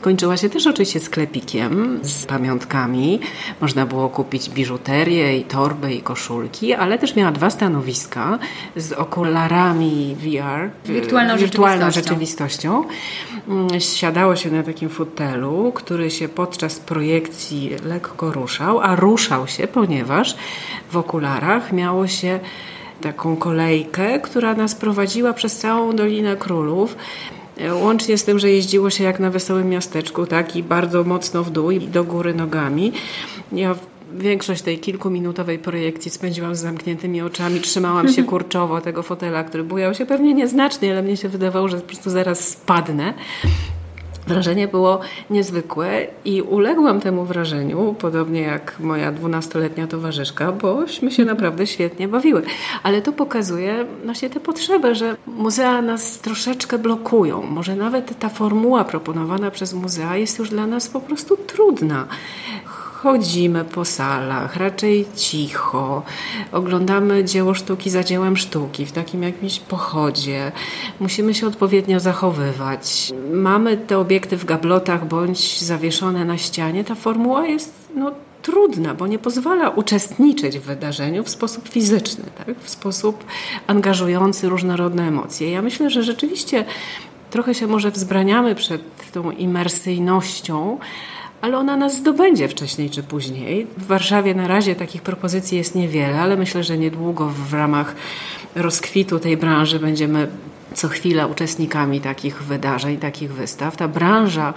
kończyła się też oczywiście sklepikiem z pamiątkami. Można było kupić biżuterię i torby i koszulki, ale też miała dwa stanowiska z okularami VR. Wirtualną, wirtualną rzeczywistością. rzeczywistością. Siadało się na takim fotelu, który się podczas projekcji lekko ruszał, a ruszał się, ponieważ w okularach miało się taką kolejkę, która nas prowadziła przez całą Dolinę Królów. Łącznie z tym, że jeździło się jak na wesołym miasteczku, tak, i bardzo mocno w dół i do góry nogami. Ja większość tej kilkuminutowej projekcji spędziłam z zamkniętymi oczami, trzymałam się kurczowo tego fotela, który bujał się pewnie nieznacznie, ale mnie się wydawało, że po prostu zaraz spadnę. Wrażenie było niezwykłe i uległam temu wrażeniu, podobnie jak moja dwunastoletnia towarzyszka, bośmy się naprawdę świetnie bawiły. Ale to pokazuje właśnie tę potrzebę, że muzea nas troszeczkę blokują. Może nawet ta formuła proponowana przez muzea jest już dla nas po prostu trudna chodzimy po salach, raczej cicho, oglądamy dzieło sztuki za dziełem sztuki, w takim jakimś pochodzie. Musimy się odpowiednio zachowywać. Mamy te obiekty w gablotach bądź zawieszone na ścianie. Ta formuła jest no, trudna, bo nie pozwala uczestniczyć w wydarzeniu w sposób fizyczny, tak? w sposób angażujący różnorodne emocje. Ja myślę, że rzeczywiście trochę się może wzbraniamy przed tą imersyjnością, ale ona nas zdobędzie wcześniej czy później. W Warszawie na razie takich propozycji jest niewiele, ale myślę, że niedługo w ramach rozkwitu tej branży będziemy co chwilę uczestnikami takich wydarzeń, takich wystaw. Ta branża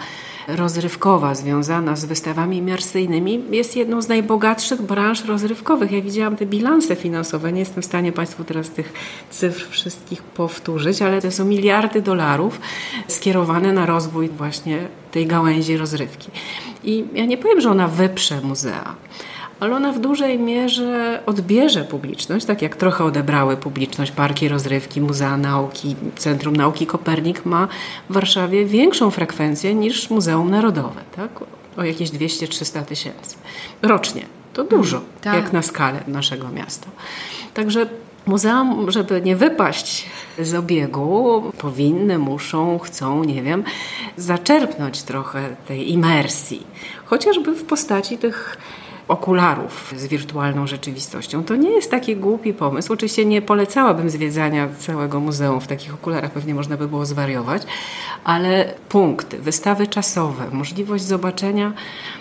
rozrywkowa związana z wystawami imersyjnymi jest jedną z najbogatszych branż rozrywkowych. Ja widziałam te bilanse finansowe, nie jestem w stanie Państwu teraz tych cyfr wszystkich powtórzyć, ale to są miliardy dolarów skierowane na rozwój właśnie tej gałęzi rozrywki. I ja nie powiem, że ona wyprze muzea, ale ona w dużej mierze odbierze publiczność, tak jak trochę odebrały publiczność parki rozrywki, Muzea Nauki, Centrum Nauki Kopernik ma w Warszawie większą frekwencję niż Muzeum Narodowe, tak? o jakieś 200-300 tysięcy rocznie. To dużo, mm, tak. jak na skalę naszego miasta. Także Muzeum, żeby nie wypaść z obiegu, powinny, muszą, chcą, nie wiem, zaczerpnąć trochę tej imersji, chociażby w postaci tych okularów z wirtualną rzeczywistością. To nie jest taki głupi pomysł. Oczywiście nie polecałabym zwiedzania całego muzeum w takich okularach, pewnie można by było zwariować, ale punkty, wystawy czasowe, możliwość zobaczenia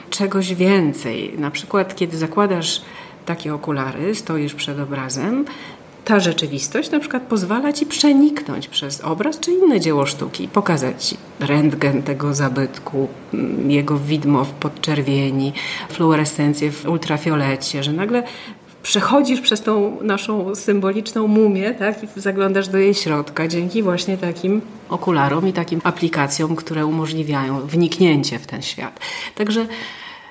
czegoś więcej. Na przykład, kiedy zakładasz takie okulary, stoisz przed obrazem, ta rzeczywistość na przykład pozwala ci przeniknąć przez obraz czy inne dzieło sztuki, pokazać ci rentgen tego zabytku, mm, jego widmo w podczerwieni, fluorescencję w ultrafiolecie, że nagle przechodzisz przez tą naszą symboliczną mumię tak, i zaglądasz do jej środka dzięki właśnie takim okularom i takim aplikacjom, które umożliwiają wniknięcie w ten świat. Także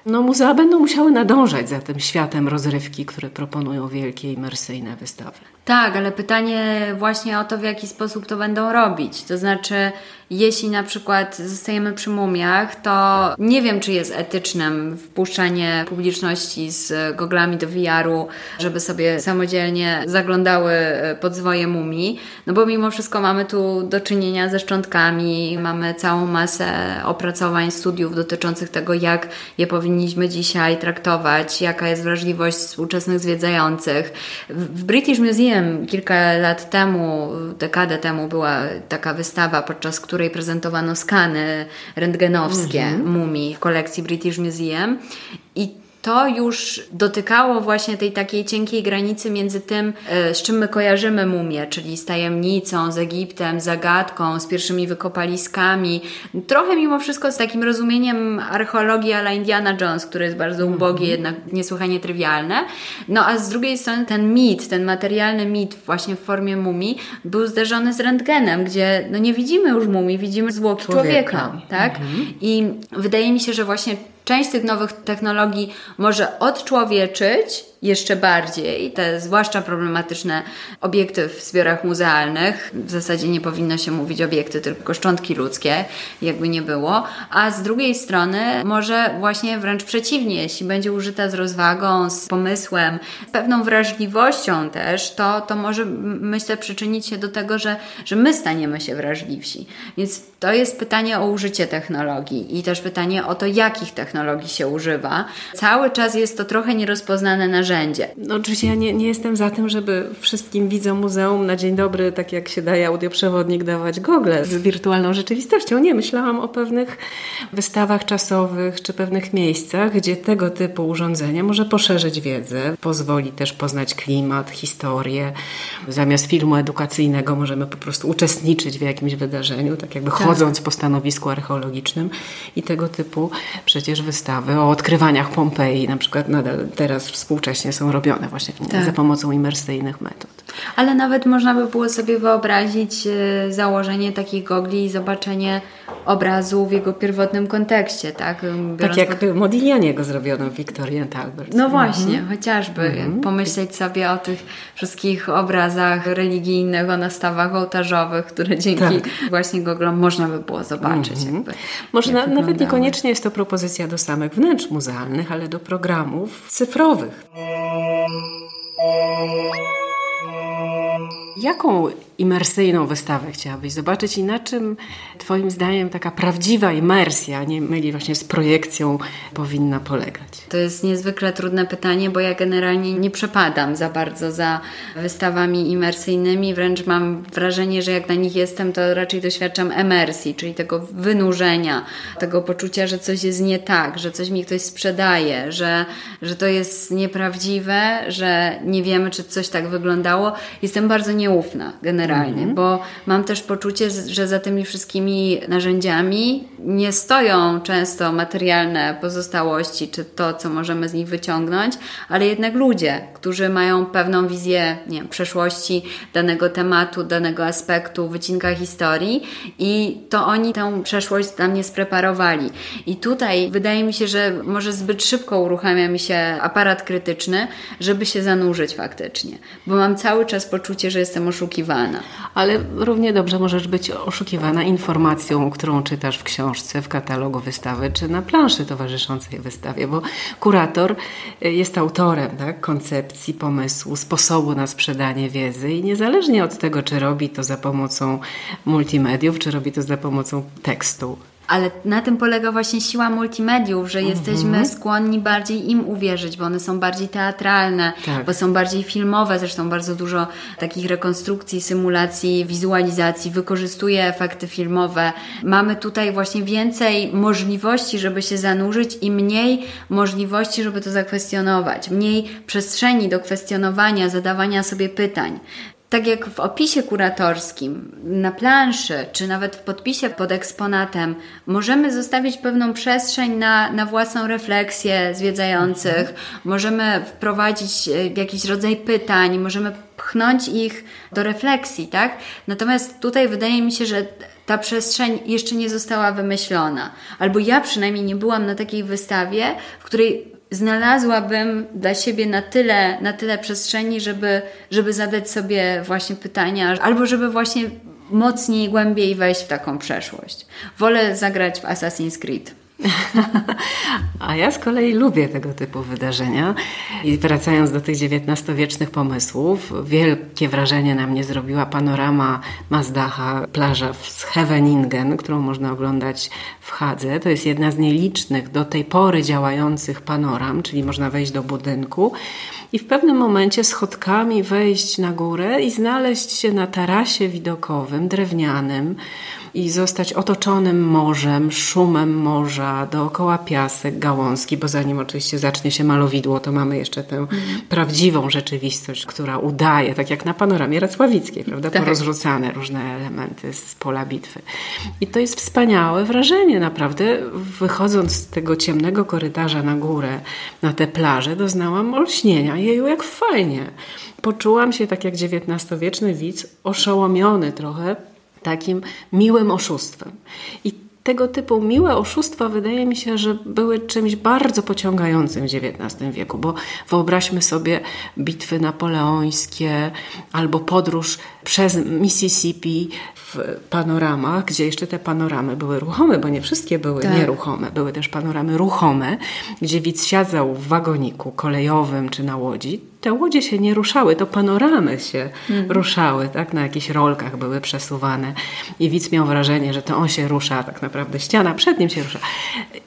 no, muzea będą musiały nadążać za tym światem rozrywki, które proponują wielkie imersyjne wystawy. Tak, ale pytanie właśnie o to, w jaki sposób to będą robić. To znaczy, jeśli na przykład zostajemy przy mumiach, to nie wiem, czy jest etycznym wpuszczanie publiczności z goglami do VR-u, żeby sobie samodzielnie zaglądały pod zwoje mumii, no bo mimo wszystko mamy tu do czynienia ze szczątkami, mamy całą masę opracowań, studiów dotyczących tego, jak je powinniśmy dzisiaj traktować, jaka jest wrażliwość współczesnych zwiedzających. W British Museum kilka lat temu, dekadę temu była taka wystawa, podczas której której prezentowano skany rentgenowskie mm -hmm. mumii w kolekcji British Museum. I to już dotykało właśnie tej takiej cienkiej granicy między tym, e, z czym my kojarzymy mumię, czyli z tajemnicą, z Egiptem, zagadką, z pierwszymi wykopaliskami. Trochę mimo wszystko z takim rozumieniem archeologii ala Indiana Jones, który jest bardzo mhm. ubogie, jednak niesłychanie trywialne. No a z drugiej strony ten mit, ten materialny mit właśnie w formie mumii był zderzony z rentgenem, gdzie no nie widzimy już mumii, widzimy zwłoki człowieka, człowieka tak? -hmm. I wydaje mi się, że właśnie część tych nowych technologii może odczłowieczyć jeszcze bardziej te zwłaszcza problematyczne obiekty w zbiorach muzealnych. W zasadzie nie powinno się mówić obiekty, tylko szczątki ludzkie, jakby nie było. A z drugiej strony może właśnie wręcz przeciwnie, jeśli będzie użyta z rozwagą, z pomysłem, z pewną wrażliwością też, to, to może myślę przyczynić się do tego, że, że my staniemy się wrażliwsi. Więc to jest pytanie o użycie technologii i też pytanie o to, jakich technologii się używa. Cały czas jest to trochę nierozpoznane narzędzie narzędzie. No, oczywiście ja nie, nie jestem za tym, żeby wszystkim widzom muzeum na dzień dobry, tak jak się daje audioprzewodnik, dawać gogle z wirtualną rzeczywistością. Nie, myślałam o pewnych wystawach czasowych czy pewnych miejscach, gdzie tego typu urządzenie może poszerzyć wiedzę, pozwoli też poznać klimat, historię. Zamiast filmu edukacyjnego możemy po prostu uczestniczyć w jakimś wydarzeniu, tak jakby tak. chodząc po stanowisku archeologicznym i tego typu przecież wystawy o odkrywaniach Pompeji, na przykład nadal teraz współcześnie właśnie są robione właśnie tak. za pomocą imersyjnych metod. Ale nawet można by było sobie wyobrazić e, założenie takich gogli i zobaczenie obrazu w jego pierwotnym kontekście, tak? Biorąc tak jak pod... Modiglianiego zrobiono w Victorian Albert. No właśnie, mhm. chociażby mhm. pomyśleć sobie o tych wszystkich obrazach religijnych, o nastawach ołtarzowych, które dzięki tak. właśnie goglom można by było zobaczyć. Mhm. Jakby, Może na, nawet niekoniecznie jest to propozycja do samych wnętrz muzealnych, ale do programów cyfrowych. Jaką imersyjną wystawę chciałabyś zobaczyć i na czym Twoim zdaniem taka prawdziwa imersja, nie myli właśnie z projekcją, powinna polegać? To jest niezwykle trudne pytanie, bo ja generalnie nie przepadam za bardzo za wystawami imersyjnymi, wręcz mam wrażenie, że jak na nich jestem, to raczej doświadczam emersji, czyli tego wynurzenia, tego poczucia, że coś jest nie tak, że coś mi ktoś sprzedaje, że, że to jest nieprawdziwe, że nie wiemy, czy coś tak wyglądało. Jestem bardzo nieufna generalnie generalnie, mm -hmm. bo mam też poczucie, że za tymi wszystkimi narzędziami nie stoją często materialne pozostałości, czy to, co możemy z nich wyciągnąć, ale jednak ludzie, którzy mają pewną wizję nie wiem, przeszłości danego tematu, danego aspektu, wycinka historii i to oni tę przeszłość dla mnie spreparowali. I tutaj wydaje mi się, że może zbyt szybko uruchamia mi się aparat krytyczny, żeby się zanurzyć faktycznie, bo mam cały czas poczucie, że jestem oszukiwana. Ale równie dobrze możesz być oszukiwana informacją, którą czytasz w książce, w katalogu wystawy, czy na planszy towarzyszącej wystawie, bo kurator y, jest autorem tak, koncepcji, pomysłu, sposobu na sprzedanie wiedzy i niezależnie od tego, czy robi to za pomocą multimediów, czy robi to za pomocą tekstu, ale na tym polega właśnie siła multimediów, że mhm. jesteśmy skłonni bardziej im uwierzyć, bo one są bardziej teatralne, tak. bo są bardziej filmowe. Zresztą bardzo dużo takich rekonstrukcji, symulacji, wizualizacji wykorzystuje efekty filmowe. Mamy tutaj właśnie więcej możliwości, żeby się zanurzyć i mniej możliwości, żeby to zakwestionować. Mniej przestrzeni do kwestionowania, zadawania sobie pytań tak jak w opisie kuratorskim, na planszy, czy nawet w podpisie pod eksponatem, możemy zostawić pewną przestrzeń na, na własną refleksję zwiedzających, możemy wprowadzić e, jakiś rodzaj pytań, możemy pchnąć ich do refleksji, tak? Natomiast tutaj wydaje mi się, że ta przestrzeń jeszcze nie została wymyślona. Albo ja przynajmniej nie byłam na takiej wystawie, w której znalazłabym dla siebie na tyle, na tyle przestrzeni, żeby, żeby zadać sobie właśnie pytania, albo żeby właśnie mocniej, głębiej wejść w taką przeszłość. Wolę zagrać w Assassin's Creed. A ja z kolei lubię tego typu wydarzenia. I wracając do tych XIX-wiecznych pomysłów, wielkie wrażenie na mnie zrobiła panorama Mazdacha, plaża w Scheveningen, którą można oglądać w Hadze. To jest jedna z nielicznych do tej pory działających panoram, czyli można wejść do budynku i w pewnym momencie schodkami wejść na górę i znaleźć się na tarasie widokowym, drewnianym, i zostać otoczonym morzem, szumem morza, dookoła piasek, gałązki, bo zanim oczywiście zacznie się malowidło, to mamy jeszcze tę mm. prawdziwą rzeczywistość, która udaje, tak jak na panoramie Racławickiej, prawda, tak. porozrzucane różne elementy z pola bitwy. I to jest wspaniałe wrażenie, naprawdę. Wychodząc z tego ciemnego korytarza na górę, na tę plażę, doznałam olśnienia. Jeju, jak fajnie! Poczułam się tak jak XIX-wieczny widz, oszołomiony trochę takim miłym oszustwem. I tego typu miłe oszustwa wydaje mi się, że były czymś bardzo pociągającym w XIX wieku, bo wyobraźmy sobie bitwy napoleońskie albo podróż przez Mississippi w panoramach, gdzie jeszcze te panoramy były ruchome, bo nie wszystkie były tak. nieruchome. Były też panoramy ruchome, gdzie widz siadzał w wagoniku kolejowym czy na łodzi. Te łodzie się nie ruszały, to panoramy się mhm. ruszały, tak? Na jakichś rolkach były przesuwane i widz miał wrażenie, że to on się rusza, a tak naprawdę ściana przed nim się rusza.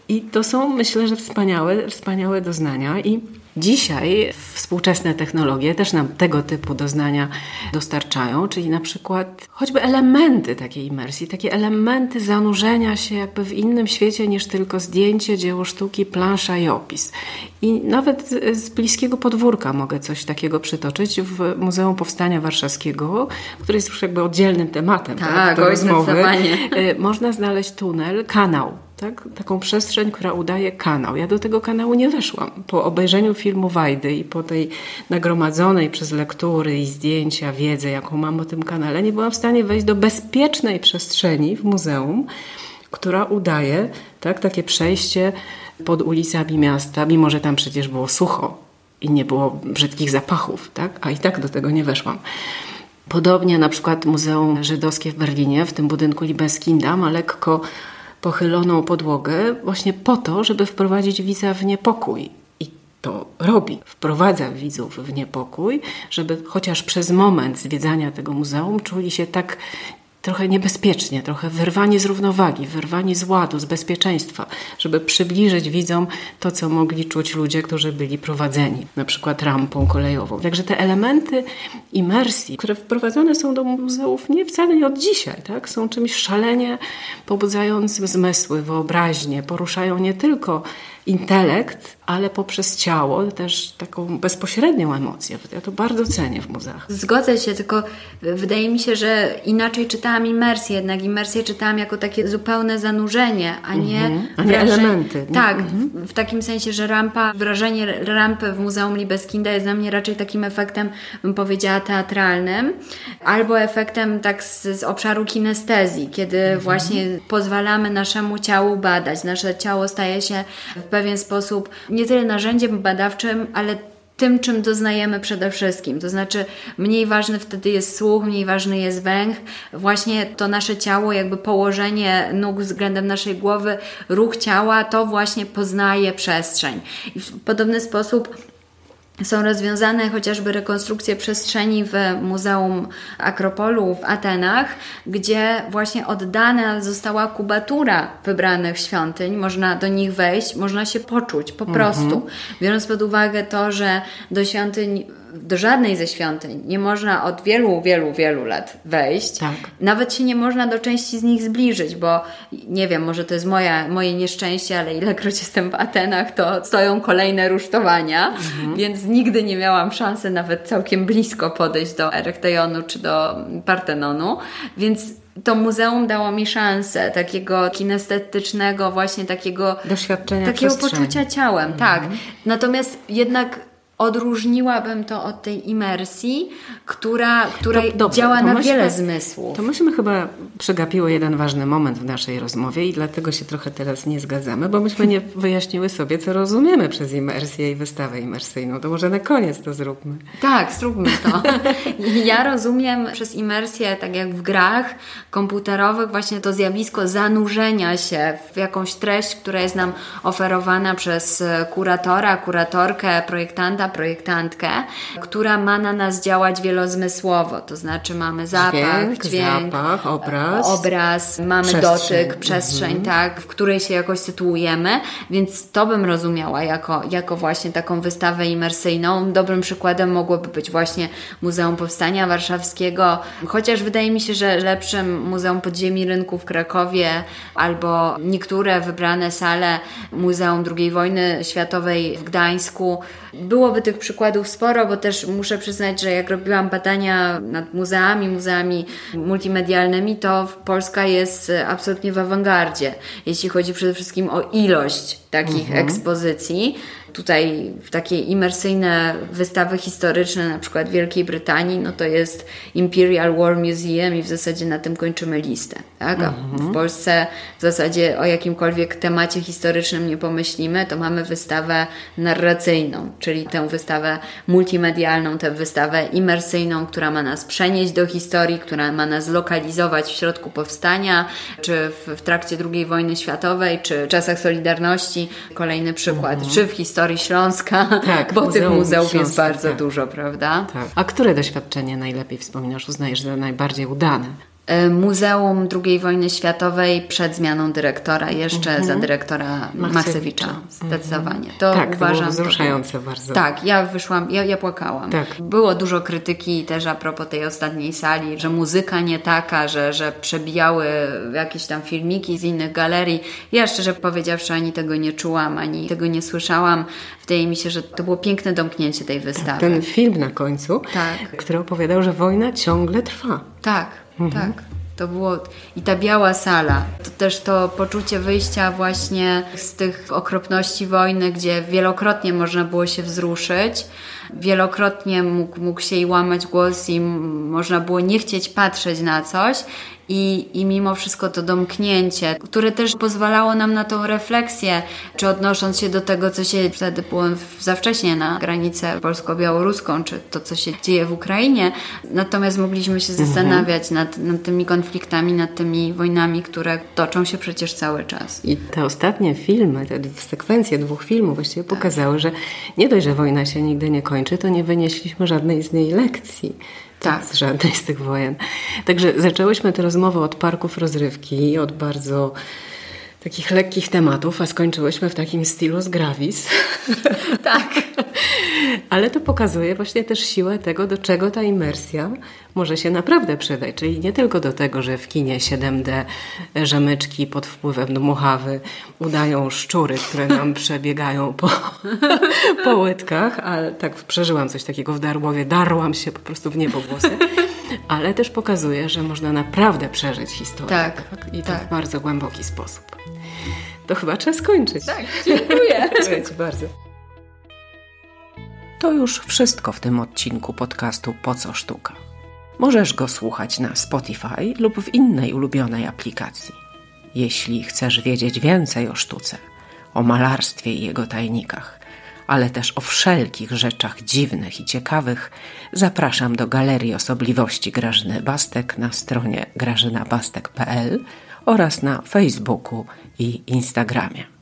I to są, myślę, że wspaniałe, wspaniałe doznania i Dzisiaj współczesne technologie też nam tego typu doznania dostarczają, czyli na przykład choćby elementy takiej imersji, takie elementy zanurzenia się jakby w innym świecie niż tylko zdjęcie, dzieło sztuki, plansza i opis. I nawet z bliskiego podwórka mogę coś takiego przytoczyć w Muzeum Powstania Warszawskiego, który jest już jakby oddzielnym tematem tak, tak, do rozmowy. Y, można znaleźć tunel, kanał tak? taką przestrzeń, która udaje kanał. Ja do tego kanału nie weszłam. Po obejrzeniu filmu Wajdy i po tej nagromadzonej przez lektury i zdjęcia wiedzy, jaką mam o tym kanale, nie byłam w stanie wejść do bezpiecznej przestrzeni w muzeum, która udaje tak, takie przejście pod ulicami miasta, mimo że tam przecież było sucho i nie było brzydkich zapachów, tak? a i tak do tego nie weszłam. Podobnie na przykład Muzeum Żydowskie w Berlinie, w tym budynku Liebeskinda, ma lekko pochyloną podłogę właśnie po to, żeby wprowadzić widza w niepokój. I to robi. Wprowadza widzów w niepokój, żeby chociaż przez moment zwiedzania tego muzeum czuli się tak trochę niebezpiecznie, trochę wyrwanie z równowagi, wyrwanie z ładu, z bezpieczeństwa, żeby przybliżyć widzom to, co mogli czuć ludzie, którzy byli prowadzeni, na przykład rampą kolejową. Także te elementy imersji, które wprowadzone są do muzeów nie wcale nie od dzisiaj, tak? są czymś szalenie pobudzającym zmysły, wyobraźnię, poruszają nie tylko intelekt, ale poprzez ciało też taką bezpośrednią emocję. Ja to bardzo cenię w muzeach. Zgodzę się, tylko wydaje mi się, że inaczej czytałam imersję, jednak imersję czytałam jako takie zupełne zanurzenie, a nie, mhm. a nie elementy. Nie? Tak, mhm. w takim sensie, że rampa, wrażenie rampy w Muzeum Libeskinda jest dla mnie raczej takim efektem, bym powiedziała, teatralnym, albo efektem tak z, z obszaru kinestezji, kiedy mhm. właśnie pozwalamy naszemu ciału badać. Nasze ciało staje się w pewien sposób nie tyle narzędziem badawczym, ale tym, czym doznajemy przede wszystkim. To znaczy, mniej ważny wtedy jest słuch, mniej ważny jest węch. Właśnie to nasze ciało, jakby położenie nóg względem naszej głowy, ruch ciała, to właśnie poznaje przestrzeń. I w podobny sposób są rozwiązane chociażby rekonstrukcje przestrzeni w Muzeum Akropolu w Atenach, gdzie właśnie oddana została kubatura wybranych świątyń. Można do nich wejść, można się poczuć po mhm. prostu. Biorąc pod uwagę to, że do świątyń do żadnej ze świątyń nie można od wielu, wielu, wielu lat wejść. Tak. Nawet się nie można do części z nich zbliżyć, bo nie wiem, może to jest moja, moje nieszczęście, ale ilekroć jestem w Atenach, to stoją kolejne rusztowania, mhm. więc nigdy nie miałam szansy nawet całkiem blisko podejść do Erektejonu czy do Partenonu, więc to muzeum dało mi szansę takiego kinestetycznego, właśnie takiego doświadczenia, takiego poczucia ciałem, tak. Mhm. Natomiast jednak odróżniłabym to od tej imersji, która, która to, działa na myśmy, wiele zmysłów. To myśmy chyba przegapiły jeden ważny moment w naszej rozmowie i dlatego się trochę teraz nie zgadzamy, bo myśmy nie wyjaśniły sobie, co rozumiemy przez imersję i wystawę imersyjną. To może na koniec to zróbmy. Tak, zróbmy to. ja rozumiem przez imersję, tak jak w grach komputerowych, właśnie to zjawisko zanurzenia się w jakąś treść, która jest nam oferowana przez kuratora, kuratorkę, projektanta, projektantkę, która ma na nas działać wielozmysłowo, to znaczy mamy zapach, dźwięk, dźwięk zapach, obraz, obraz mamy przestrzeń. dotyk, przestrzeń, mhm. tak, w której się jakoś sytuujemy, więc to bym rozumiała jako, jako właśnie taką wystawę imersyjną. Dobrym przykładem mogłoby być właśnie Muzeum Powstania Warszawskiego, chociaż wydaje mi się, że lepszym Muzeum Podziemi Rynku w Krakowie albo niektóre wybrane sale Muzeum II Wojny Światowej w Gdańsku byłoby tych przykładów sporo, bo też muszę przyznać, że jak robiłam badania nad muzeami, muzeami multimedialnymi, to Polska jest absolutnie w awangardzie, jeśli chodzi przede wszystkim o ilość takich mhm. ekspozycji tutaj w takie imersyjne wystawy historyczne, na przykład Wielkiej Brytanii, no to jest Imperial War Museum i w zasadzie na tym kończymy listę. Tak? A w mhm. Polsce w zasadzie o jakimkolwiek temacie historycznym nie pomyślimy, to mamy wystawę narracyjną, czyli tę wystawę multimedialną, tę wystawę imersyjną, która ma nas przenieść do historii, która ma nas lokalizować w środku powstania, czy w, w trakcie II wojny światowej, czy w czasach Solidarności. Kolejny przykład, mhm. czy w historii historii Śląska, tak, bo muzeum, tych muzeów Śląska, jest bardzo tak. dużo, prawda? Tak. A które doświadczenie najlepiej wspominasz, uznajesz za najbardziej udane? E, Muzeum II wojny światowej przed zmianą dyrektora, jeszcze mm -hmm. za dyrektora Maksewicza, zdecydowanie. To tak, uważam. To było wzruszające bardzo. Tak, ja wyszłam, ja, ja płakałam. Tak. Było dużo krytyki też a propos tej ostatniej sali, że muzyka nie taka, że, że przebijały jakieś tam filmiki z innych galerii. Ja szczerze powiedziawszy, ani tego nie czułam, ani tego nie słyszałam. Wydaje mi się, że to było piękne domknięcie tej wystawy. Ten film na końcu, tak. który opowiadał, że wojna ciągle trwa. Tak. Mhm. Tak. To było i ta biała sala, to też to poczucie wyjścia właśnie z tych okropności wojny, gdzie wielokrotnie można było się wzruszyć, wielokrotnie mógł, mógł się i łamać głos i można było nie chcieć patrzeć na coś i, I mimo wszystko to domknięcie, które też pozwalało nam na tą refleksję, czy odnosząc się do tego, co się wtedy było za wcześnie na granicę polsko-białoruską, czy to, co się dzieje w Ukrainie. Natomiast mogliśmy się mhm. zastanawiać nad, nad tymi konfliktami, nad tymi wojnami, które toczą się przecież cały czas. I te ostatnie filmy, te sekwencje dwóch filmów właściwie tak. pokazały, że nie dość, że wojna się nigdy nie kończy, to nie wynieśliśmy żadnej z niej lekcji tak. z żadnej z tych wojen. Także zaczęłyśmy tę rozmowę od parków rozrywki, od bardzo takich lekkich tematów, a skończyłyśmy w takim stylu z gravis. Tak. Ale to pokazuje właśnie też siłę tego, do czego ta imersja może się naprawdę przydać. Czyli nie tylko do tego, że w kinie 7D rzemyczki pod wpływem dmuchawy udają szczury, które nam przebiegają po, po łydkach, ale tak przeżyłam coś takiego w Darłowie, darłam się po prostu w niebogłosy. Ale też pokazuje, że można naprawdę przeżyć historię. Tak. tak? I to tak. w bardzo głęboki sposób. To chyba trzeba skończyć. Tak, dziękuję. dziękuję Ci bardzo. To już wszystko w tym odcinku podcastu Po co sztuka. Możesz go słuchać na Spotify lub w innej ulubionej aplikacji. Jeśli chcesz wiedzieć więcej o sztuce, o malarstwie i jego tajnikach, ale też o wszelkich rzeczach dziwnych i ciekawych, zapraszam do Galerii Osobliwości Grażyny Bastek na stronie grażynabastek.pl oraz na Facebooku i Instagramie.